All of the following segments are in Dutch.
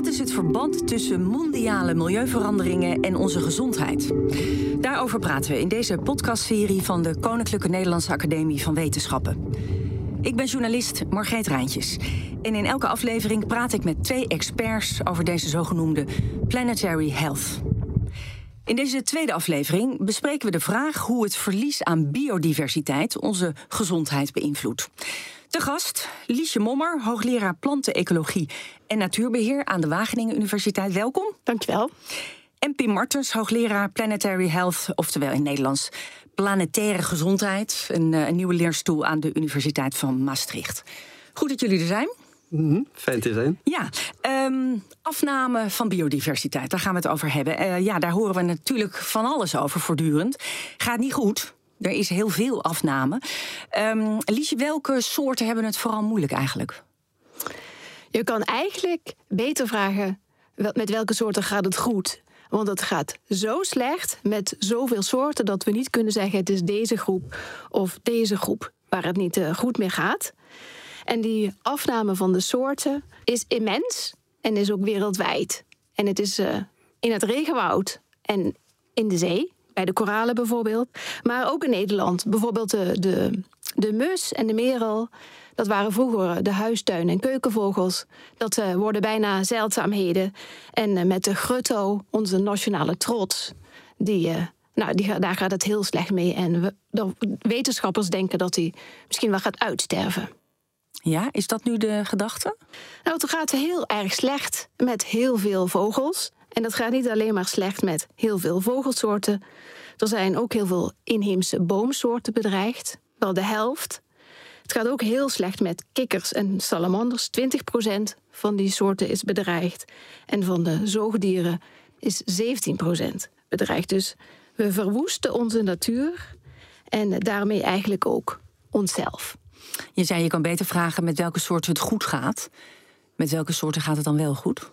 Wat is het verband tussen mondiale milieuveranderingen en onze gezondheid? Daarover praten we in deze podcastserie van de Koninklijke Nederlandse Academie van Wetenschappen. Ik ben journalist Margreet Rijntjes. En in elke aflevering praat ik met twee experts over deze zogenoemde planetary health. In deze tweede aflevering bespreken we de vraag hoe het verlies aan biodiversiteit onze gezondheid beïnvloedt. De gast, Liesje Mommer, hoogleraar plantenecologie en natuurbeheer aan de Wageningen Universiteit. Welkom. Dankjewel. En Pim Martens, hoogleraar Planetary Health, oftewel in Nederlands planetaire gezondheid, een, eh, een nieuwe leerstoel aan de Universiteit van Maastricht. Goed dat jullie er zijn. Mm Fijn te zijn. Ja, ehm, afname van biodiversiteit, daar gaan we het over hebben. Uh, ja, daar horen we natuurlijk van alles over voortdurend. Gaat niet goed. Er is heel veel afname. Um, Liesje, welke soorten hebben het vooral moeilijk eigenlijk? Je kan eigenlijk beter vragen met welke soorten gaat het goed. Want het gaat zo slecht met zoveel soorten dat we niet kunnen zeggen het is deze groep of deze groep waar het niet uh, goed mee gaat. En die afname van de soorten is immens en is ook wereldwijd. En het is uh, in het regenwoud en in de zee, bij de koralen bijvoorbeeld, maar ook in Nederland. Bijvoorbeeld de, de, de mus en de merel. Dat waren vroeger de huistuin- en keukenvogels. Dat uh, worden bijna zeldzaamheden. En uh, met de grutto, onze nationale trots, die, uh, nou, die, daar gaat het heel slecht mee. En we, de wetenschappers denken dat die misschien wel gaat uitsterven. Ja, is dat nu de gedachte? Nou, het gaat heel erg slecht met heel veel vogels. En dat gaat niet alleen maar slecht met heel veel vogelsoorten. Er zijn ook heel veel inheemse boomsoorten bedreigd, wel de helft. Het gaat ook heel slecht met kikkers en salamanders. 20% van die soorten is bedreigd. En van de zoogdieren is 17% bedreigd. Dus we verwoesten onze natuur en daarmee eigenlijk ook onszelf. Je zei je kan beter vragen met welke soorten het goed gaat. Met welke soorten gaat het dan wel goed?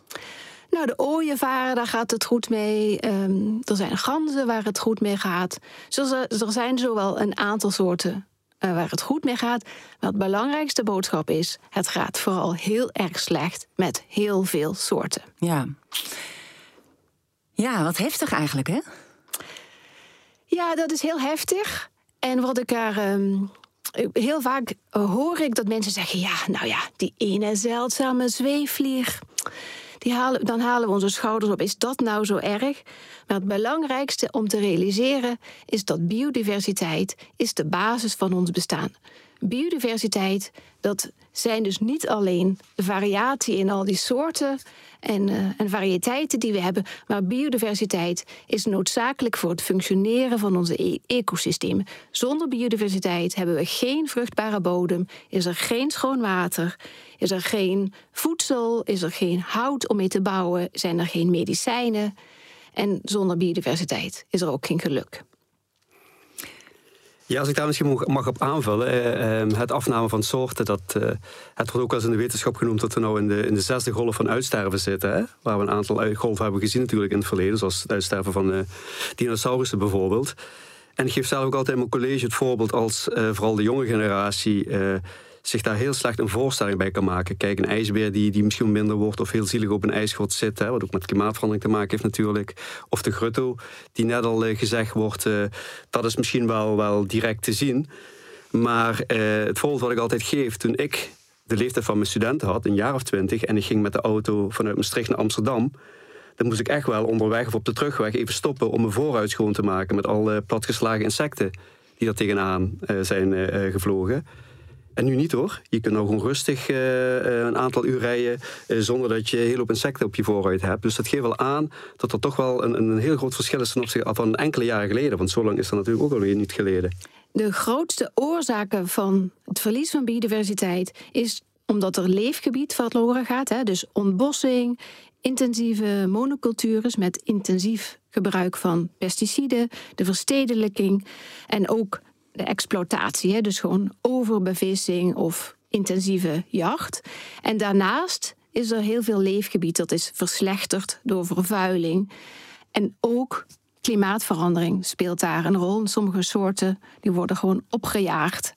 Nou, de ooievaren, daar gaat het goed mee. Um, er zijn ganzen waar het goed mee gaat. Dus er, er zijn zowel een aantal soorten uh, waar het goed mee gaat. Maar het belangrijkste boodschap is: het gaat vooral heel erg slecht met heel veel soorten. Ja. Ja, wat heftig eigenlijk, hè? Ja, dat is heel heftig. En wat ik er. Um, heel vaak hoor ik dat mensen zeggen: ja, nou ja, die ene zeldzame zweefvlieg. Die dan halen we onze schouders op. Is dat nou zo erg? Maar het belangrijkste om te realiseren is dat biodiversiteit is de basis van ons bestaan. Biodiversiteit, dat zijn dus niet alleen de variatie in al die soorten en, uh, en variëteiten die we hebben, maar biodiversiteit is noodzakelijk voor het functioneren van onze e ecosystemen. Zonder biodiversiteit hebben we geen vruchtbare bodem, is er geen schoon water, is er geen voedsel, is er geen hout om mee te bouwen, zijn er geen medicijnen. En zonder biodiversiteit is er ook geen geluk. Ja, als ik daar misschien mag op aanvullen. Eh, ehm, het afname van soorten, dat, eh, het wordt ook wel eens in de wetenschap genoemd dat we nou in de, in de zesde golf van uitsterven zitten. Hè? Waar we een aantal golven hebben gezien natuurlijk in het verleden, zoals het uitsterven van dinosaurussen bijvoorbeeld. En ik geef zelf ook altijd in mijn college het voorbeeld als vooral de jonge generatie zich daar heel slecht een voorstelling bij kan maken. Kijk, een ijsbeer die, die misschien minder wordt of heel zielig op een ijsschot zit, hè, wat ook met klimaatverandering te maken heeft natuurlijk. Of de grutto, die net al uh, gezegd wordt, uh, dat is misschien wel, wel direct te zien. Maar uh, het voorbeeld wat ik altijd geef, toen ik de leeftijd van mijn studenten had, een jaar of twintig, en ik ging met de auto vanuit Maastricht naar Amsterdam, dan moest ik echt wel onderweg of op de terugweg even stoppen om mijn vooruit schoon te maken met al platgeslagen insecten die daar tegenaan zijn gevlogen. En nu niet hoor. Je kunt nou gewoon rustig uh, een aantal uur rijden uh, zonder dat je heel hoop insecten op je vooruit hebt. Dus dat geeft wel aan dat er toch wel een, een heel groot verschil is ten opzichte van enkele jaren geleden. Want zo lang is dat natuurlijk ook alweer niet geleden. De grootste oorzaken van het verlies van biodiversiteit is omdat er leefgebied verloren gaat. Hè? Dus ontbossing, intensieve monocultures met intensief gebruik van pesticiden, de verstedelijking en ook de exploitatie, hè, dus gewoon overbevissing of intensieve jacht. En daarnaast is er heel veel leefgebied dat is verslechterd door vervuiling. En ook klimaatverandering speelt daar een rol. Sommige soorten die worden gewoon opgejaagd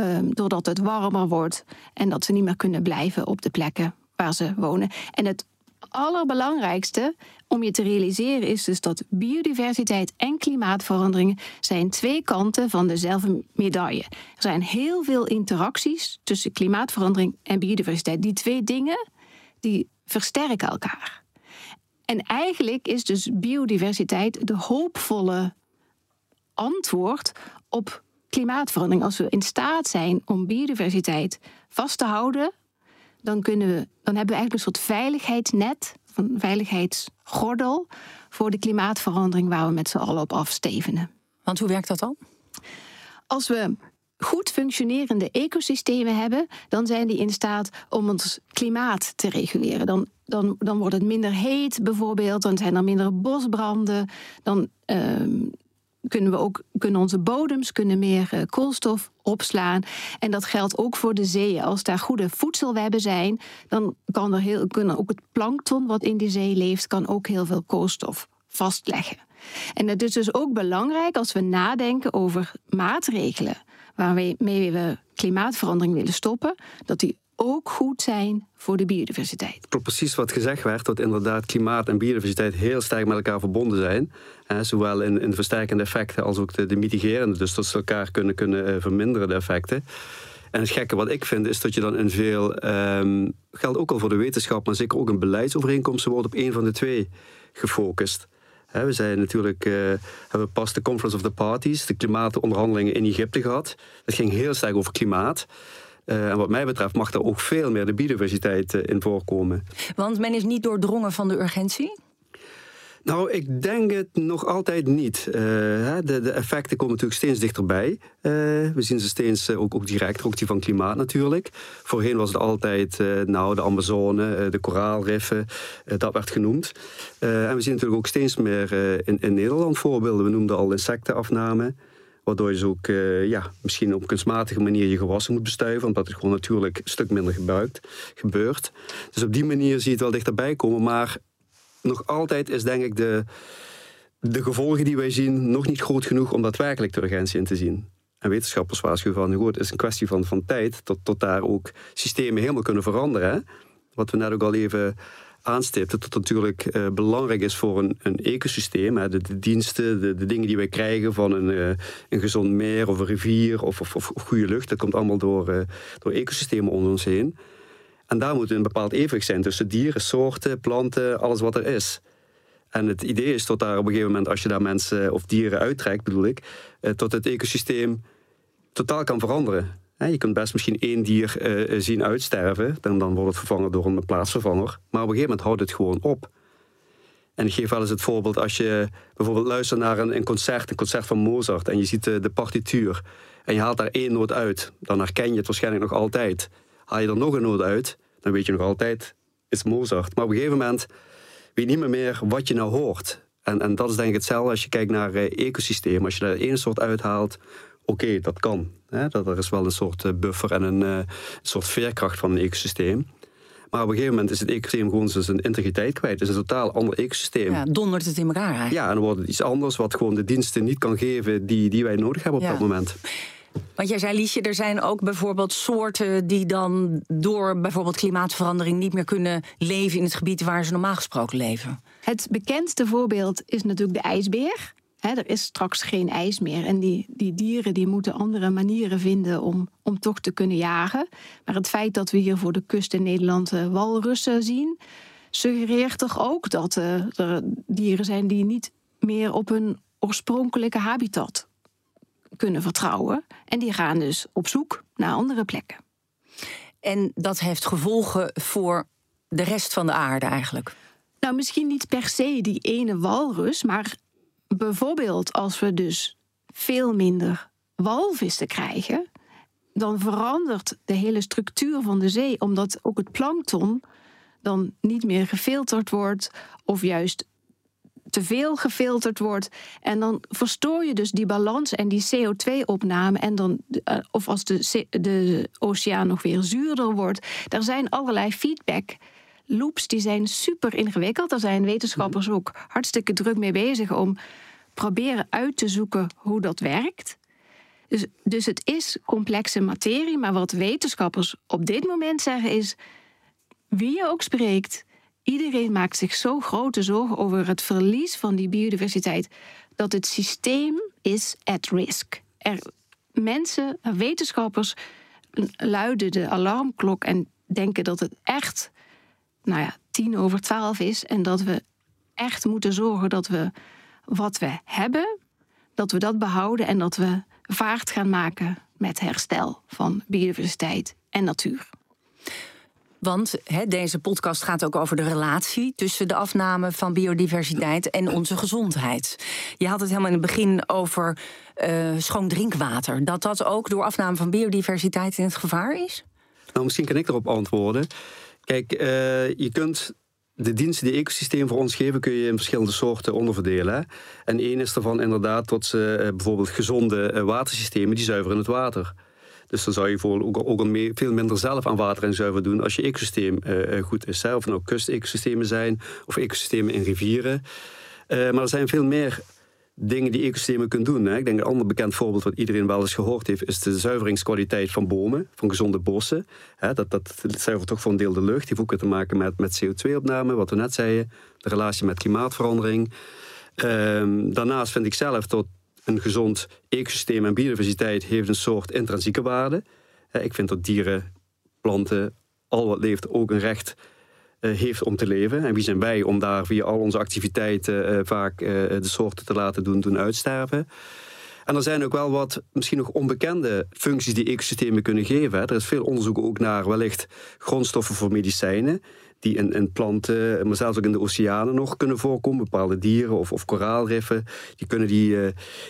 um, doordat het warmer wordt en dat ze niet meer kunnen blijven op de plekken waar ze wonen. En het allerbelangrijkste om je te realiseren is dus dat biodiversiteit en klimaatveranderingen zijn twee kanten van dezelfde medaille. Er zijn heel veel interacties tussen klimaatverandering en biodiversiteit. Die twee dingen die versterken elkaar. En eigenlijk is dus biodiversiteit de hoopvolle antwoord op klimaatverandering. Als we in staat zijn om biodiversiteit vast te houden, dan, kunnen we, dan hebben we eigenlijk een soort veiligheidsnet, een veiligheidsgordel voor de klimaatverandering waar we met z'n allen op afstevenen. Want hoe werkt dat dan? Als we goed functionerende ecosystemen hebben, dan zijn die in staat om ons klimaat te reguleren. Dan, dan, dan wordt het minder heet bijvoorbeeld, dan zijn er minder bosbranden, dan ehm, kunnen we ook kunnen onze bodems kunnen meer uh, koolstof opslaan. En dat geldt ook voor de zeeën. Als daar goede voedselwebben zijn, dan kan er heel, kunnen ook het plankton wat in die zee leeft, kan ook heel veel koolstof vastleggen. En het is dus ook belangrijk als we nadenken over maatregelen waarmee we klimaatverandering willen stoppen, dat die ook goed zijn voor de biodiversiteit. Precies wat gezegd werd, dat inderdaad klimaat en biodiversiteit heel sterk met elkaar verbonden zijn. zowel in, in de versterkende effecten als ook de, de mitigerende. Dus dat ze elkaar kunnen, kunnen eh, verminderen, de effecten. En het gekke wat ik vind is dat je dan in veel, um, geldt ook al voor de wetenschap, maar zeker ook in beleidsovereenkomsten, wordt op één van de twee gefocust. we zijn natuurlijk, uh, hebben pas de Conference of the Parties, de klimaatonderhandelingen in Egypte gehad. Dat ging heel sterk over klimaat. Uh, en wat mij betreft mag er ook veel meer de biodiversiteit uh, in voorkomen. Want men is niet doordrongen van de urgentie? Nou, ik denk het nog altijd niet. Uh, de, de, effecten komen natuurlijk steeds dichterbij. we zien ze steeds ook, ook direct, ook die van klimaat natuurlijk. Voorheen was het altijd nou, de Amazone, de koraalriffen, dat werd genoemd. en we zien natuurlijk ook steeds meer in, in Nederland voorbeelden. We noemden al insectenafname. Waardoor je dus ook uh, ja, misschien op kunstmatige manier je gewassen moet bestuiven. Omdat het gewoon natuurlijk een stuk minder gebruikt, gebeurt. Dus op die manier zie je het wel dichterbij komen. Maar nog altijd is denk ik de, de gevolgen die wij zien nog niet groot genoeg om daadwerkelijk de urgentie in te zien. En wetenschappers waarschuwen van, goed, het is een kwestie van, van tijd tot, tot daar ook systemen helemaal kunnen veranderen. Wat we net ook al even aanstipte, dat het natuurlijk uh, belangrijk is voor een, een ecosysteem. Hè, de, diensten, de, de, dingen die wij krijgen van een, uh, een gezond meer of een rivier of, of, goede lucht, dat komt allemaal door, uh, door ecosystemen om ons heen. En daar moet een bepaald evenwicht zijn tussen dieren, soorten, planten, alles wat er is. En het idee is tot daar op een gegeven moment, als je daar mensen of dieren uittrekt, bedoel ik, tot het ecosysteem totaal kan veranderen. Je kunt best misschien één dier uh, zien uitsterven, dan, dan wordt het vervangen door een plaatsvervanger. Maar op een gegeven moment houdt het gewoon op. En ik geef wel eens het voorbeeld als je bijvoorbeeld luistert naar een, concert, een concert van Mozart, en je ziet de, de, partituur en je haalt daar één noot uit, dan herken je het waarschijnlijk nog altijd. Haal je er nog een noot uit, dan weet je nog altijd, is Mozart. Maar op een gegeven moment weet je niet meer, wat je nou hoort. En, en dat is denk ik hetzelfde als je kijkt naar ecosysteem. Als je daar één soort uithaalt, oké, dat kan. Hè? Dat er is wel een soort eh, buffer en een, uh, soort veerkracht van een ecosysteem. Maar op een gegeven moment is het ecosysteem gewoon zijn integriteit kwijt. Het is een totaal ander ecosysteem. Ja, dondert het in elkaar eigenlijk. Ja, en dan wordt het iets anders wat gewoon de diensten niet kan geven die, die wij nodig hebben op dat moment. Want jij zei, Liesje, er zijn ook bijvoorbeeld soorten die dan door bijvoorbeeld klimaatverandering niet meer kunnen leven in het gebied waar ze normaal gesproken leven. Het bekendste voorbeeld is natuurlijk de ijsbeer er is straks geen ijs meer. En die, die dieren die moeten andere manieren vinden om, om toch te kunnen jagen. Maar het feit dat we hier voor de kust in Nederland uh, walrussen zien, suggereert toch ook dat uh, er dieren zijn die niet meer op hun oorspronkelijke habitat kunnen vertrouwen. En die gaan dus op zoek naar andere plekken. En dat heeft gevolgen voor de rest van de aarde eigenlijk? Nou, misschien niet per se die ene walrus, maar bijvoorbeeld als we dus veel minder walvissen krijgen, dan verandert de hele structuur van de zee, omdat ook het plankton dan niet meer gefilterd wordt of juist te veel gefilterd wordt. En dan verstoor je dus die balans en die CO2-opname. En dan, eh, of als de, de oceaan nog weer zuurder wordt. Er zijn allerlei feedback loops die zijn super ingewikkeld. Daar zijn wetenschappers ook hartstikke druk mee bezig om proberen uit te zoeken hoe dat werkt. Dus, dus het is complexe materie, maar wat wetenschappers op dit moment zeggen is: wie je ook spreekt, iedereen maakt zich zo grote zorgen over het verlies van die biodiversiteit dat het systeem is at risk. Er, mensen, wetenschappers luiden de alarmklok en denken dat het echt nou ja, tien over twaalf is en dat we echt moeten zorgen dat we wat we hebben, dat we dat behouden en dat we vaart gaan maken met herstel van biodiversiteit en natuur. Want deze podcast gaat ook over de relatie tussen de afname van biodiversiteit en onze gezondheid. Je had het helemaal in het begin over uh, schoon drinkwater. Dat dat ook door afname van biodiversiteit in het gevaar is? Nou, misschien kan ik erop antwoorden. Kijk, uh, je kunt de diensten die ecosysteem voor ons geven, kun je in verschillende soorten onderverdelen. En één is ervan inderdaad tot ze uh, bijvoorbeeld gezonde watersystemen die zuiveren het water. Dus dan zou je ook, al veel minder zelf aan water en zuiver doen als je ecosysteem goed is. Hè? Of het nou kustecosystemen zijn of ecosystemen in rivieren. Maar er zijn veel meer dingen die ecosystemen kunnen doen. Hè. Ik denk een ander bekend voorbeeld wat iedereen wel eens gehoord heeft, is de zuiveringskwaliteit van bomen, van gezonde bossen. Hè, dat, dat zuivert toch voor een deel de lucht. Die heeft ook te maken met, met CO2-opname, wat we net zeiden, de relatie met klimaatverandering. Um, daarnaast vind ik zelf dat een gezond ecosysteem en biodiversiteit heeft een soort intrinsieke waarde. Ik vind dat dieren, planten, al wat leeft ook een recht heeft om te leven. En wie zijn wij om daar via al onze activiteiten eh, vaak eh, de soorten te laten doen, doen uitsterven. En er zijn ook wel wat misschien nog onbekende functies die ecosystemen kunnen geven. Er is veel onderzoek ook naar wellicht grondstoffen voor medicijnen die in, in, planten, maar zelfs ook in de oceanen nog kunnen voorkomen. Bepaalde dieren of, of koraalriffen, die kunnen die,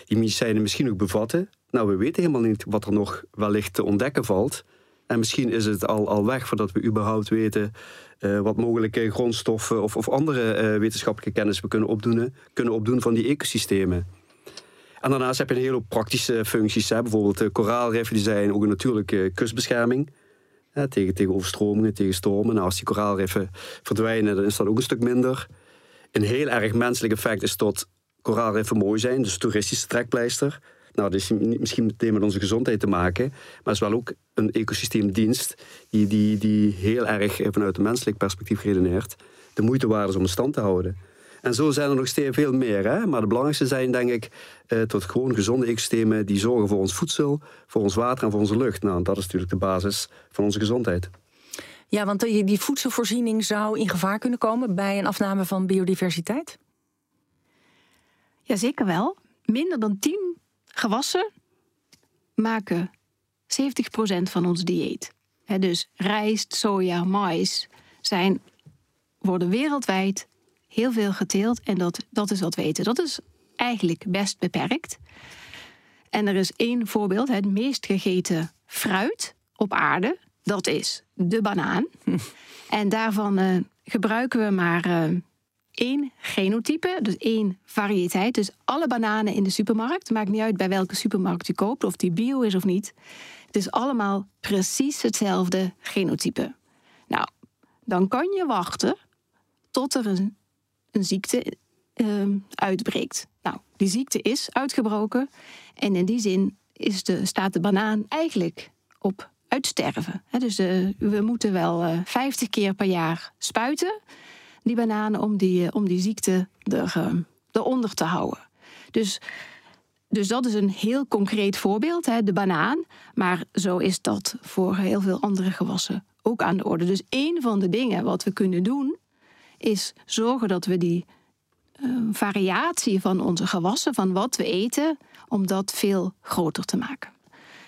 die medicijnen misschien ook bevatten. Nou, we weten helemaal niet wat er nog wellicht te ontdekken valt. En misschien is het al, al weg voordat we überhaupt weten uh, wat mogelijke grondstoffen of, of andere uh, wetenschappelijke kennis we kunnen opdoen, kunnen opdoen van die ecosystemen. En daarnaast heb je een hele praktische functies. Hè. Bijvoorbeeld koraalriffen die zijn ook een natuurlijke kustbescherming tegen, tegen overstromingen, tegen stormen. Nou, als die koraalriffen verdwijnen, dan is dat ook een stuk minder. Een heel erg menselijk effect is tot koraalriffen mooi zijn, dus toeristische trekpleister. Nou, dat is misschien meteen met onze gezondheid te maken, maar het is wel ook een ecosysteemdienst die, die, die heel erg vanuit een menselijk perspectief redeneert. De moeite waard is om in stand te houden. En zo zijn er nog steeds veel meer. Hè? Maar de belangrijkste zijn, denk ik, eh, tot gewoon gezonde ecosystemen die zorgen voor ons voedsel, voor ons water en voor onze lucht. Nou, dat is natuurlijk de basis van onze gezondheid. Ja, want die voedselvoorziening zou in gevaar kunnen komen bij een afname van biodiversiteit? Jazeker wel. Minder dan 10 gewassen maken 70% van ons dieet. dus rijst, soja, mais zijn, worden wereldwijd heel veel geteeld en dat, dat is wat we eten. Dat is eigenlijk best beperkt. En er is één voorbeeld, het meest gegeten fruit op aarde, dat is de banaan. En daarvan uh, gebruiken we maar uh, één genotype, dus één variëteit. Dus alle bananen in de supermarkt, maakt niet uit bij welke supermarkt je koopt, of die bio is of niet. Het is allemaal precies hetzelfde genotype. Nou, dan kan je wachten tot er een een ziekte uh, uitbreekt. Nou, die ziekte is uitgebroken en in die zin is de, staat de banaan eigenlijk op uitsterven. dus we moeten wel uh, eh, 50 keer per jaar spuiten, die bananen, om die, eh, om die ziekte er, uh, eronder te houden. Dus, dus dat is een heel concreet voorbeeld, de banaan. Maar zo is dat voor heel veel andere gewassen ook aan de orde. Dus een van de dingen wat we kunnen doen, is zorgen dat we die uh, variatie van onze gewassen, van wat we eten, om dat veel groter te maken.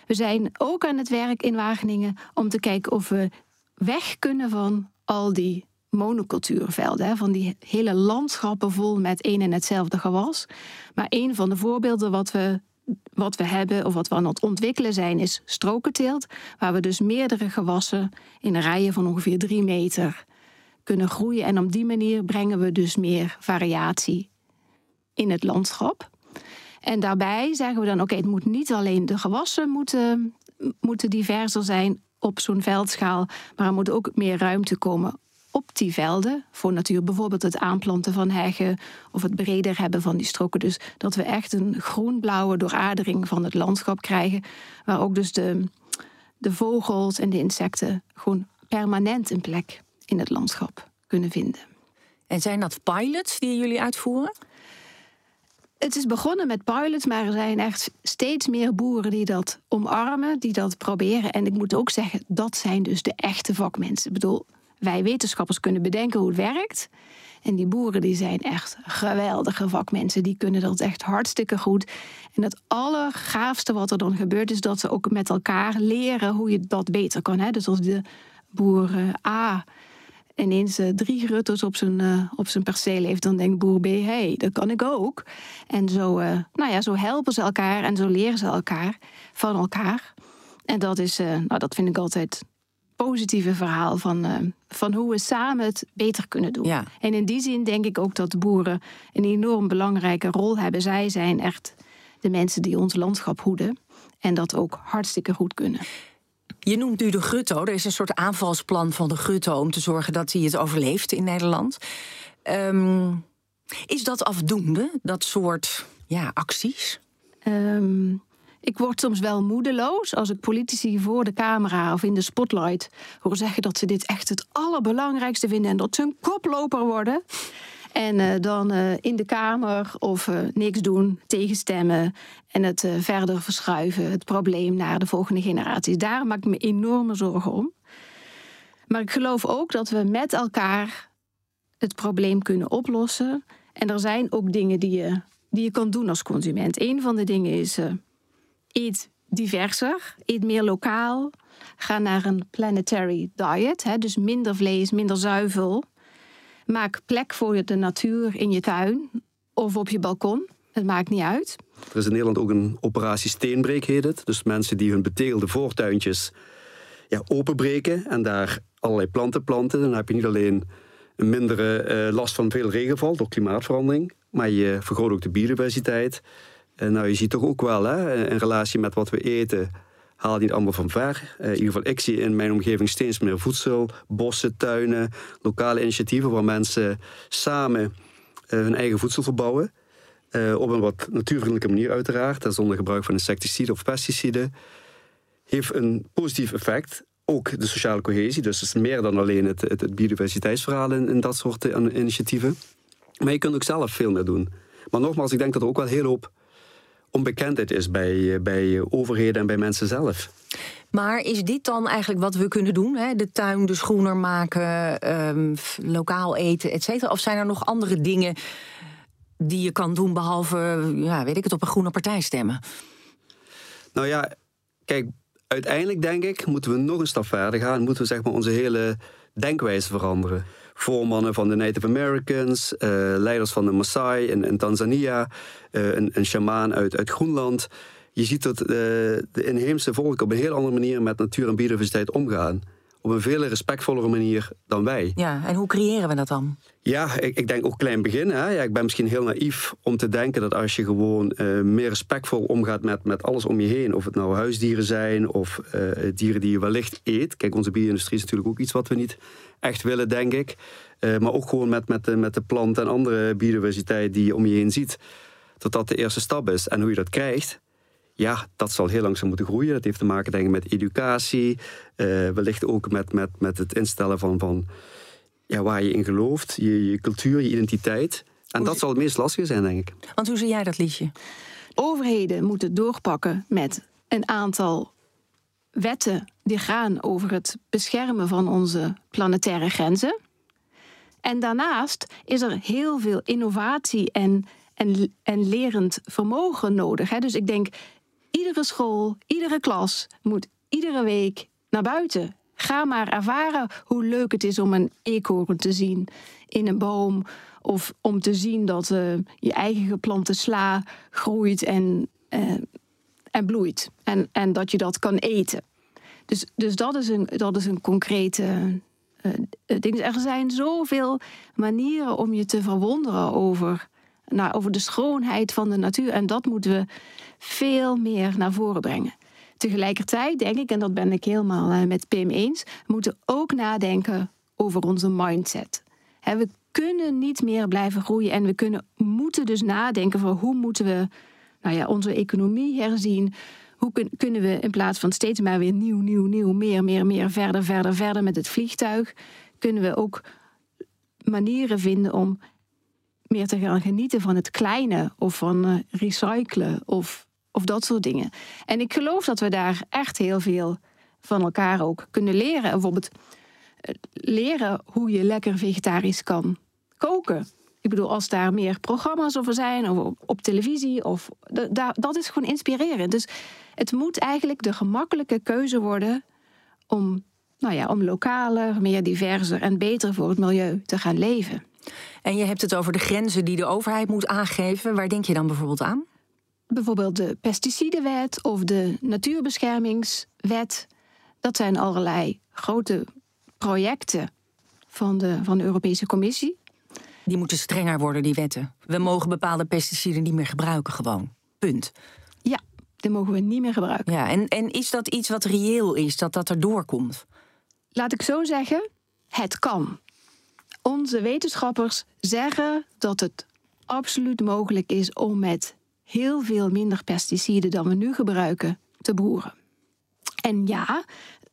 We zijn ook aan het werk in Wageningen om te kijken of we weg kunnen van al die monocultuurvelden, van die hele landschappen vol met één en hetzelfde gewas. Maar een van de voorbeelden wat we, wat we hebben of wat we aan het ontwikkelen zijn, is strokenteelt, waar we dus meerdere gewassen in rijen van ongeveer drie meter kunnen groeien. En op die manier brengen we dus meer variatie in het landschap. En daarbij zeggen we dan: oké, het moet niet alleen de gewassen moeten, moeten diverser zijn op zo'n veldschaal, maar er moet ook meer ruimte komen op die velden voor natuur. Bijvoorbeeld het aanplanten van heggen of het breder hebben van die stroken. Dus dat we echt een groen-blauwe dooradering van het landschap krijgen, waar ook dus de, de vogels en de insecten gewoon permanent een plek in het landschap kunnen vinden. En zijn dat pilots die jullie uitvoeren? Het is begonnen met pilots, maar er zijn echt steeds meer boeren die dat omarmen, die dat proberen. En ik moet ook zeggen, dat zijn dus de echte vakmensen. Ik bedoel, wij wetenschappers kunnen bedenken hoe het werkt. En die boeren die zijn echt geweldige vakmensen. Die kunnen dat echt hartstikke goed. En het allergaafste wat er dan gebeurt is dat ze ook met elkaar leren hoe je dat beter kan. Hè? Dus als de boer A ineens uh, drie rutters op zijn, uh, op zijn perceel heeft, dan denkt boer B, hé, hey, dat kan ik ook. En zo, nou ja, zo helpen ze elkaar en zo leren ze elkaar van elkaar. En dat is, nou, dat vind ik altijd positieve verhaal van, van hoe we samen het beter kunnen doen. Ja. En in die zin denk ik ook dat de boeren een enorm belangrijke rol hebben. Zij zijn echt de mensen die ons landschap hoeden en dat ook hartstikke goed kunnen. Je noemt nu de Gutto. Er is een soort aanvalsplan van de Gutto om te zorgen dat hij het overleeft in Nederland. Um, is dat afdoende, dat soort ja, acties? Um, ik word soms wel moedeloos als ik politici voor de camera of in de spotlight hoor zeggen dat ze dit echt het allerbelangrijkste vinden en dat ze een koploper worden. En uh, dan uh, in de Kamer of uh, niks doen, tegenstemmen en het verder verschuiven, het probleem naar de volgende generaties. Daar maak ik me enorme zorgen om. Maar ik geloof ook dat we met elkaar het probleem kunnen oplossen. En er zijn ook dingen die je, die je kan doen als consument. Een van de dingen is eet diverser, eet meer lokaal. Ga naar een planetary diet, hè, dus minder vlees, minder zuivel. Maak plek voor de natuur in je tuin of op je balkon. Het maakt niet uit. Er is in Nederland ook een operatie Steenbreek heet het. Dus mensen die hun betegelde voortuintjes ja, openbreken en daar allerlei planten planten. Dan heb je niet alleen een mindere uh, last van veel regenval door klimaatverandering, maar je vergroot ook de biodiversiteit. En nou, je ziet toch ook wel, hè, in relatie met wat we eten, haalt niet allemaal van ver. Uh, in ieder geval, ik zie in mijn omgeving steeds meer voedsel, bossen, tuinen, lokale initiatieven waar mensen samen uh, hun eigen voedsel verbouwen. Op een wat natuurvriendelijke manier uiteraard, zonder gebruik van insecticiden of pesticiden. Heeft een positief effect. Ook de sociale cohesie, dus het is meer dan alleen het, het, het biodiversiteitsverhaal in, in, dat soort initiatieven. Maar je kunt ook zelf veel meer doen. Maar nogmaals, ik denk dat er ook wel heel hoop onbekendheid is bij, bij overheden en bij mensen zelf. Maar is dit dan eigenlijk wat we kunnen doen? Hè? De tuin de schoener maken, um, lokaal eten, et cetera? Of zijn er nog andere dingen die je kan doen behalve, ja, weet ik het, op een groene partij stemmen? Nou ja, kijk, uiteindelijk denk ik moeten we nog een stap verder gaan. Moeten we zeg maar onze hele denkwijze veranderen voormannen van de Native Americans, uh, leiders van de Maasai in, in Tanzania, uh, een, een shamaan uit, uit Groenland. Je ziet dat uh, de inheemse volken op een heel andere manier met natuur en biodiversiteit omgaan. Op een veel respectvollere manier dan wij. Ja, en hoe creëren we dat dan? Ja, ik, ik denk ook klein begin. Hè. Ja, ik ben misschien heel naïef om te denken dat als je gewoon uh, meer respectvol omgaat met, met alles om je heen, of het nou huisdieren zijn of uh, dieren die je wellicht eet. Kijk, onze bio-industrie is natuurlijk ook iets wat we niet echt willen, denk ik. Uh, maar ook gewoon met, met, de, met de planten en andere biodiversiteit die je om je heen ziet. Dat dat de eerste stap is. En hoe je dat krijgt, ja, dat zal heel langzaam moeten groeien. Dat heeft te maken denk ik, met educatie. Uh, wellicht ook met, met, met het instellen van, van ja, waar je in gelooft. Je, je cultuur, je identiteit. En dat zal het meest lastige zijn, denk ik. Want hoe zie jij dat liedje? Overheden moeten doorpakken met een aantal wetten die gaan over het beschermen van onze planetaire grenzen. En daarnaast is er heel veel innovatie en, en, en lerend vermogen nodig. Hè? Dus ik denk, iedere school, iedere klas moet iedere week naar buiten. Ga maar ervaren hoe leuk het is om een eekhoorn te zien in een boom. Of om te zien dat uh, je eigen geplante sla groeit en, uh, en bloeit. En, en dat je dat kan eten. Dus, dus dat, is een, dat is een concrete uh, ding. Er zijn zoveel manieren om je te verwonderen over, nou, over de schoonheid van de natuur. En dat moeten we veel meer naar voren brengen. Tegelijkertijd denk ik, en dat ben ik helemaal uh, met Pim eens, we moeten ook nadenken over onze mindset. We kunnen niet meer blijven groeien en we kunnen, moeten dus nadenken van hoe moeten we nou ja, onze economie herzien hoe kun, kunnen we in plaats van steeds maar weer nieuw, nieuw, nieuw, meer, meer, meer, verder, verder, verder met het vliegtuig, kunnen we ook manieren vinden om meer te gaan genieten van het kleine of van uh, recyclen of, of dat soort dingen. En ik geloof dat we daar echt heel veel van elkaar ook kunnen leren. Bijvoorbeeld eh, leren hoe je lekker vegetarisch kan koken. Ik bedoel, als daar meer programma's over zijn, of op televisie, of dat is gewoon inspirerend. Dus het moet eigenlijk de gemakkelijke keuze worden om, nou ja, om lokaler, meer diverser en beter voor het milieu te gaan leven. En je hebt het over de grenzen die de overheid moet aangeven. Waar denk je dan bijvoorbeeld aan? Bijvoorbeeld de pesticidenwet of de natuurbeschermingswet. Dat zijn allerlei grote projecten van de, van de Europese Commissie. Die moeten strenger worden, die wetten. We mogen bepaalde pesticiden niet meer gebruiken, gewoon. Punt. Ja, die mogen we niet meer gebruiken. Ja, en, en is dat iets wat reëel is, dat dat erdoor komt? Laat ik zo zeggen, het kan. Onze wetenschappers zeggen dat het absoluut mogelijk is om met heel veel minder pesticiden dan we nu gebruiken te boeren. En ja,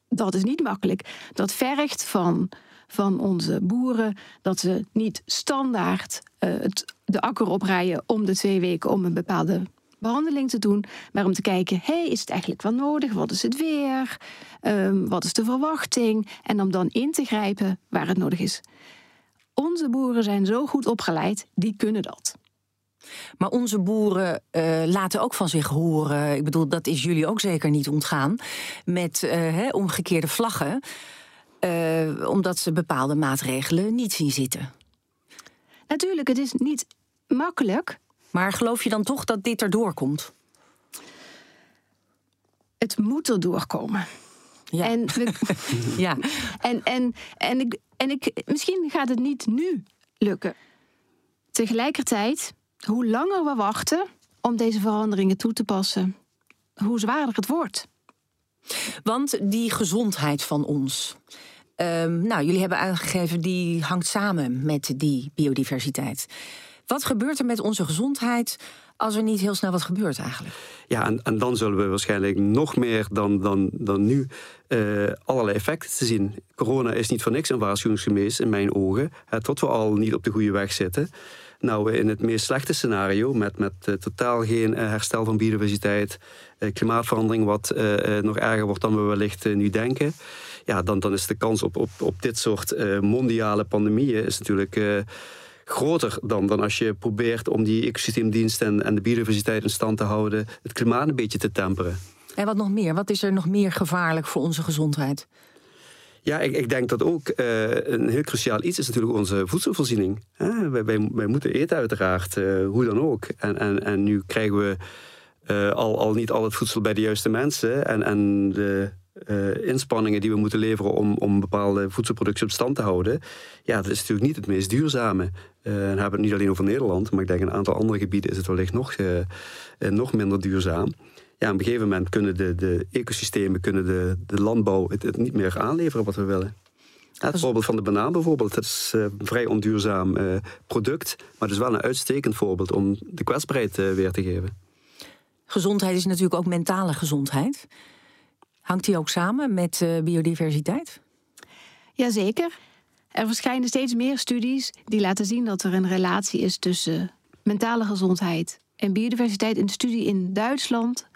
dat is niet makkelijk. Dat vergt van, van onze boeren dat ze niet standaard uh, het, de akker oprijden om de twee weken om een bepaalde behandeling te doen, maar om te kijken, hey, is het eigenlijk wel nodig? Wat is het weer? Um, wat is de verwachting? En om dan in te grijpen waar het nodig is. Onze boeren zijn zo goed opgeleid, die kunnen dat. Maar onze boeren uh, laten ook van zich horen. Ik bedoel, dat is jullie ook zeker niet ontgaan. Met uh, omgekeerde vlaggen. Uh, omdat ze bepaalde maatregelen niet zien zitten. Natuurlijk, het is niet makkelijk. Maar geloof je dan toch dat dit erdoor komt? Het moet erdoor komen. Ja. En, ja. en, en, en, ik, en ik, misschien gaat het niet nu lukken. Tegelijkertijd, hoe langer we wachten om deze veranderingen toe te passen, hoe zwaarder het wordt. Want die gezondheid van ons. Um, nou, jullie hebben aangegeven die hangt samen met die biodiversiteit. Wat gebeurt er met onze gezondheid als er niet heel snel wat gebeurt eigenlijk? Ja, en, en dan zullen we waarschijnlijk nog meer dan, dan, dan nu uh, allerlei effecten te zien. Corona is niet voor niks een waarschuwingsgemees in mijn ogen. Hè, tot we al niet op de goede weg zitten. Nou, in het meest slechte scenario, met, met uh, totaal geen uh, herstel van biodiversiteit, klimaatverandering, wat nog erger wordt dan we wellicht nu denken, ja, dan, dan is de kans op, op, op dit soort mondiale pandemieën is natuurlijk groter dan, dan als je probeert om die ecosysteemdienst en, en de biodiversiteit in stand te houden, het klimaat een beetje te temperen. En wat nog meer? Wat is er nog meer gevaarlijk voor onze gezondheid? Ja, ik, ik, denk dat ook uh, een heel cruciaal iets is natuurlijk onze voedselvoorziening. Wij, wij, wij, moeten eten uiteraard, uh, hoe dan ook. En, en, en nu krijgen we uh, al, al niet al het voedsel bij de juiste mensen. En, en de uh, inspanningen die we moeten leveren om, om bepaalde voedselproductie op stand te houden, ja, dat is natuurlijk niet het meest duurzame. Uh, dan hebben het niet alleen over Nederland, maar ik denk in een aantal andere gebieden is het wellicht nog, uh, nog minder duurzaam. Ja, op een gegeven moment kunnen de, de ecosystemen, kunnen de, de landbouw het, het niet meer aanleveren wat we willen. Ja, het voorbeeld van de banaan bijvoorbeeld, dat is een vrij onduurzaam product, maar het is wel een uitstekend voorbeeld om de kwetsbaarheid weer te geven. Gezondheid is natuurlijk ook mentale gezondheid. Hangt die ook samen met uh, biodiversiteit? Jazeker. Er verschijnen steeds meer studies die laten zien dat er een relatie is tussen mentale gezondheid en biodiversiteit. Een studie in Duitsland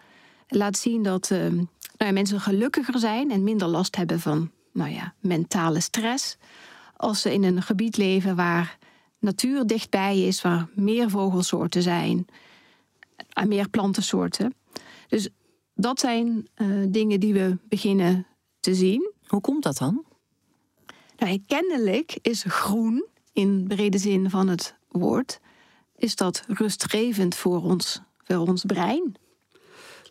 laat zien dat uh, nou ja, mensen gelukkiger zijn en minder last hebben van nou ja, mentale stress. Als ze in een gebied leven waar natuur dichtbij is, waar meer vogelsoorten zijn, en meer plantensoorten. Dus dat zijn uh, dingen die we beginnen te zien. Hoe komt dat dan? Nou, kennelijk is groen, in brede zin van het woord, is dat rustgevend voor ons, voor ons brein.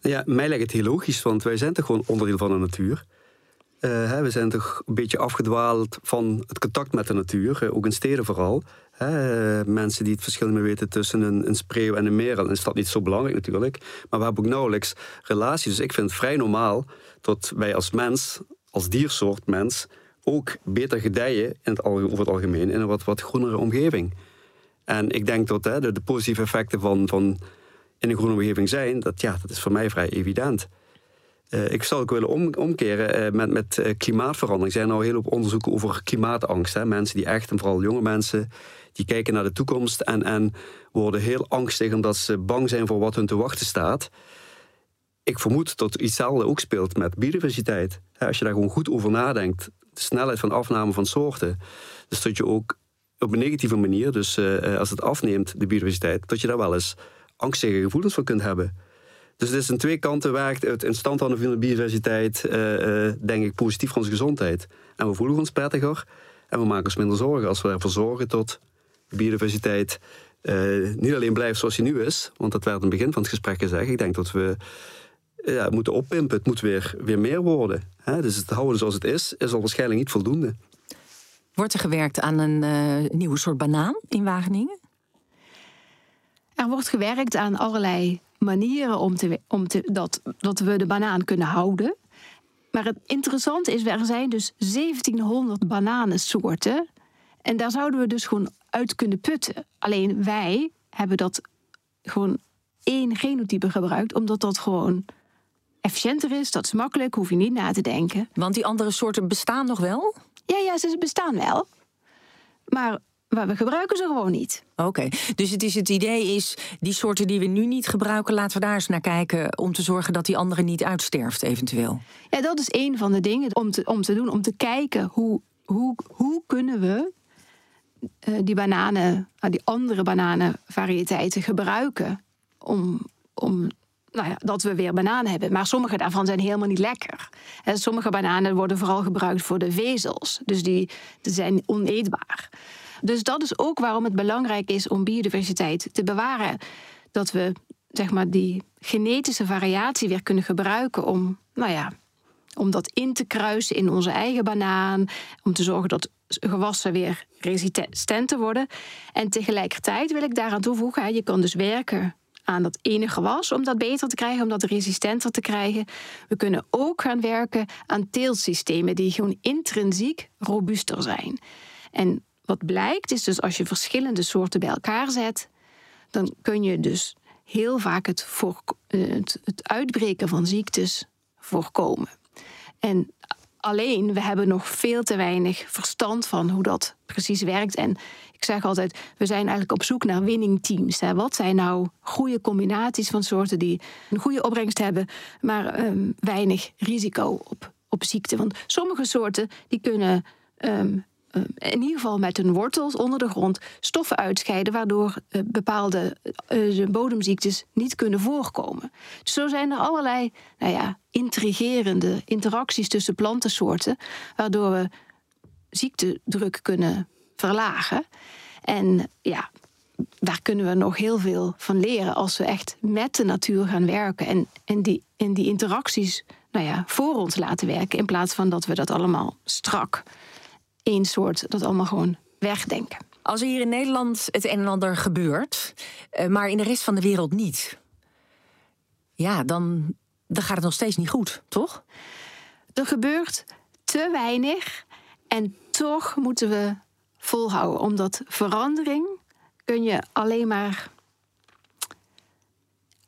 Ja, mij lijkt het heel logisch, want wij zijn toch gewoon onderdeel van de natuur. Hè, we zijn toch een beetje afgedwaald van het contact met de natuur, ook in steden vooral. Hè, mensen die het verschil meer weten tussen een, een spreeuw en een merel. Is dat niet zo belangrijk natuurlijk. Maar we hebben ook nauwelijks relaties. Dus ik vind het vrij normaal dat wij als mens, als diersoort mens, ook beter gedijen in het, over het algemeen in een wat, wat groenere omgeving. En ik denk dat de, de, positieve effecten van, van in een groene omgeving zijn, dat, ja, dat is voor mij vrij evident. Uh, ik zou ook willen om, omkeren uh, met, met uh, klimaatverandering. Er zijn al heel veel onderzoeken over klimaatangst. Hè? Mensen die echt, en vooral jonge mensen, die kijken naar de toekomst en, en worden heel angstig omdat ze bang zijn voor wat hun te wachten staat. Ik vermoed dat iets hetzelfde ook speelt met biodiversiteit. Als je daar gewoon goed over nadenkt, de snelheid van afname van soorten, dus dat je ook op een negatieve manier, dus als het afneemt, de biodiversiteit, dat je daar wel eens angstige gevoelens van kunt hebben. Dus het is aan twee kanten werkt het in stand houden van de biodiversiteit, uh, uh, denk ik, positief voor onze gezondheid. En we voelen ons prettiger en we maken ons minder zorgen als we ervoor zorgen dat de biodiversiteit uh, niet alleen blijft zoals hij nu is, want dat werd in het begin van het gesprek gezegd. Ik denk dat we ja, moeten oppimpen, het moet weer, weer meer worden. Hè? Dus het houden zoals het is, is al waarschijnlijk niet voldoende. Wordt er gewerkt aan een nieuwe soort banaan in Wageningen? Er wordt gewerkt aan allerlei manieren om, te, om te, dat, dat we de banaan kunnen houden. Maar het interessante is, er zijn dus 1700 bananensoorten. En daar zouden we dus gewoon uit kunnen putten. Alleen wij hebben dat gewoon één genotype gebruikt, omdat dat gewoon efficiënter is. Dat is makkelijk, hoef je niet na te denken. Want die andere soorten bestaan nog wel? Ja, ja, ze bestaan wel. Maar maar we gebruiken ze gewoon niet. Oké, dus het, is het idee is, die soorten die we nu niet gebruiken, laten we daar eens naar kijken om te zorgen dat die andere niet uitsterft, eventueel. Ja, dat is een van de dingen om te, om te doen, om te kijken hoe, hoe, hoe kunnen we uh, die bananen, uh, die andere bananenvariëteiten gebruiken om, om nou ja, dat we weer bananen hebben. Maar sommige daarvan zijn helemaal niet lekker. En sommige bananen worden vooral gebruikt voor de vezels. Dus die, die zijn oneetbaar. Dus dat is ook waarom het belangrijk is om biodiversiteit te bewaren. Dat we zeg maar, die genetische variatie weer kunnen gebruiken om, nou ja, om dat in te kruisen in onze eigen banaan. Om te zorgen dat gewassen weer resistenter worden. En tegelijkertijd wil ik daaraan toevoegen, je kan dus werken aan dat ene gewas om dat beter te krijgen, om dat resistenter te krijgen. We kunnen ook gaan werken aan teeltsystemen die gewoon intrinsiek robuuster zijn. En wat blijkt is dus als je verschillende soorten bij elkaar zet, dan kun je dus heel vaak het, eh, het, het uitbreken van ziektes voorkomen. En alleen, we hebben nog veel te weinig verstand van hoe dat precies werkt. En ik zeg altijd, we zijn eigenlijk op zoek naar winning teams. Hè. Wat zijn nou goede combinaties van soorten die een goede opbrengst hebben, maar um, weinig risico op, op ziekte? Want sommige soorten die kunnen um, eh, in ieder geval met hun wortels onder de grond stoffen uitscheiden, waardoor eh, bepaalde uh, bodemziektes niet kunnen voorkomen. Dus zo zijn er allerlei nou ja, intrigerende interacties tussen plantensoorten, waardoor we ziektedruk kunnen verlagen. En ja, daar kunnen we nog heel veel van leren als we echt met de natuur gaan werken en, en, die, die interacties nou ja, voor ons laten werken, in plaats van dat we dat allemaal strak één soort dat allemaal gewoon wegdenken. Als er hier in Nederland het een en ander gebeurt, eh, maar in de rest van de wereld niet, ja, dan, dan gaat het nog steeds niet goed, toch? Er gebeurt te weinig en toch moeten we volhouden, omdat verandering kun je alleen maar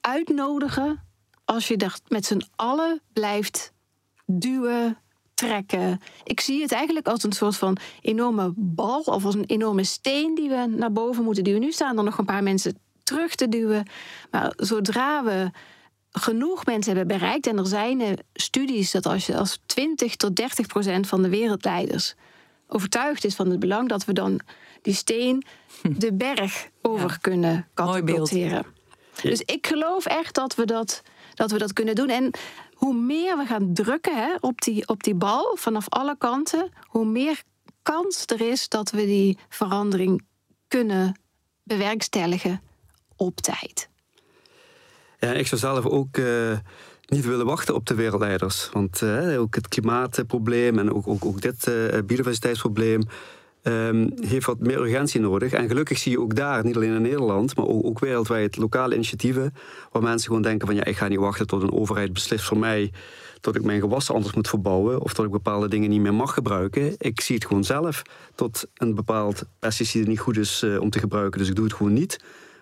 uitnodigen als je dat met z'n allen blijft duwen, trekken. Ik zie het eigenlijk als een soort van enorme bal of als een enorme steen die we naar boven moeten duwen. Nu staan er nog een paar mensen terug te duwen. Maar zodra we genoeg mensen hebben bereikt, en er zijn studies dat als je als 20 tot 30 procent van de wereldleiders overtuigd is van het belang dat we dan die steen de berg over kunnen katapulteren. Dus ik geloof echt dat we dat, dat we dat kunnen doen. En hoe meer we gaan drukken hè, op, die, op die bal vanaf alle kanten, hoe meer kans er is dat we die verandering kunnen bewerkstelligen op tijd. Ja, ik zou zelf ook uh, niet willen wachten op de wereldleiders. Want uh, ook het klimaatprobleem en ook, ook, ook dit uh, biodiversiteitsprobleem um, heeft wat meer urgentie nodig. En gelukkig zie je ook daar, niet alleen in Nederland, maar ook, ook wereldwijd lokale initiatieven. Waar mensen gewoon denken van ja, ik ga niet wachten tot een overheid beslist voor mij dat ik mijn gewassen anders moet verbouwen of dat ik bepaalde dingen niet meer mag gebruiken. Ik zie het gewoon zelf dat een bepaald pesticide niet goed is uh, om te gebruiken, dus ik doe het gewoon niet.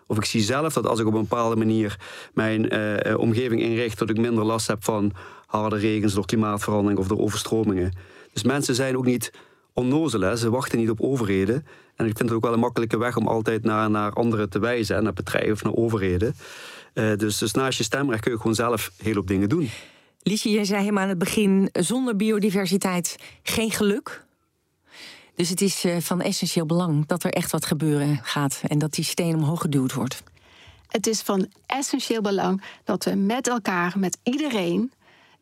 Of ik zie zelf dat als ik op een bepaalde manier mijn uh, omgeving inricht, dat ik minder last heb van harde regens door klimaatverandering of door overstromingen. Dus mensen zijn ook niet onnozel, hè? ze wachten niet op overheden. En ik vind het ook wel een makkelijke weg om altijd naar, naar anderen te wijzen, naar bedrijven of naar overheden. Uh, dus, dus naast je stemrecht kun je gewoon zelf heel hoop dingen doen. Liesje, jij zei helemaal aan het begin: zonder biodiversiteit geen geluk. Dus het is uh, van essentieel belang dat er echt wat gebeuren gaat en dat die steen omhoog geduwd wordt. Het is van essentieel belang dat we met elkaar, met iedereen,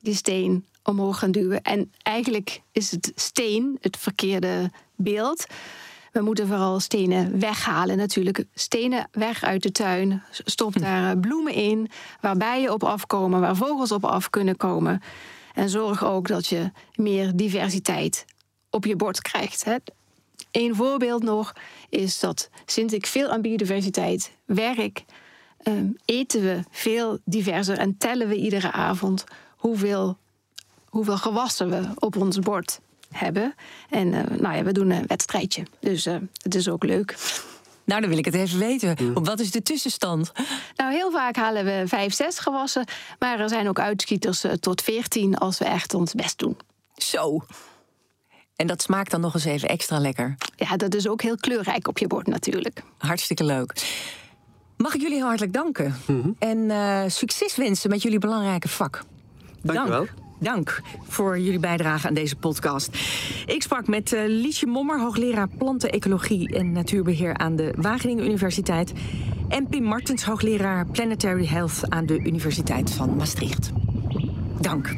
die steen omhoog gaan duwen. En eigenlijk is het steen het verkeerde beeld. We moeten vooral stenen weghalen. Natuurlijk, stenen weg uit de tuin. Stop daar eh, bloemen in, waar bijen op afkomen, waar vogels op af kunnen komen. En zorg ook dat je meer diversiteit op je bord krijgt. Een voorbeeld nog is dat sinds ik veel aan biodiversiteit werk, ehm, eten we veel diverser en tellen we iedere avond hoeveel, hoeveel gewassen we op ons bord hebben. En uh, nou ja, we doen een wedstrijdje. Dus uh, het is ook leuk. Nou, dan wil ik het even weten. Wat is de tussenstand? Nou, heel vaak halen we vijf, zes gewassen. Maar er zijn ook uitschieters uh, tot veertien als we echt ons best doen. Zo. En dat smaakt dan nog eens even extra lekker. Ja, dat is ook heel kleurrijk op je bord natuurlijk. Hartstikke leuk. Mag ik jullie hartelijk danken. Mm -hmm. En uh, succes wensen met jullie belangrijke vak. Dank, Dank. wel. Dank voor jullie bijdrage aan deze podcast. Ik sprak met uh, Liesje Mommer, hoogleraar plantenecologie en natuurbeheer aan de Wageningen Universiteit. En Pim Martens, hoogleraar Planetary Health aan de Universiteit van Maastricht. Dank.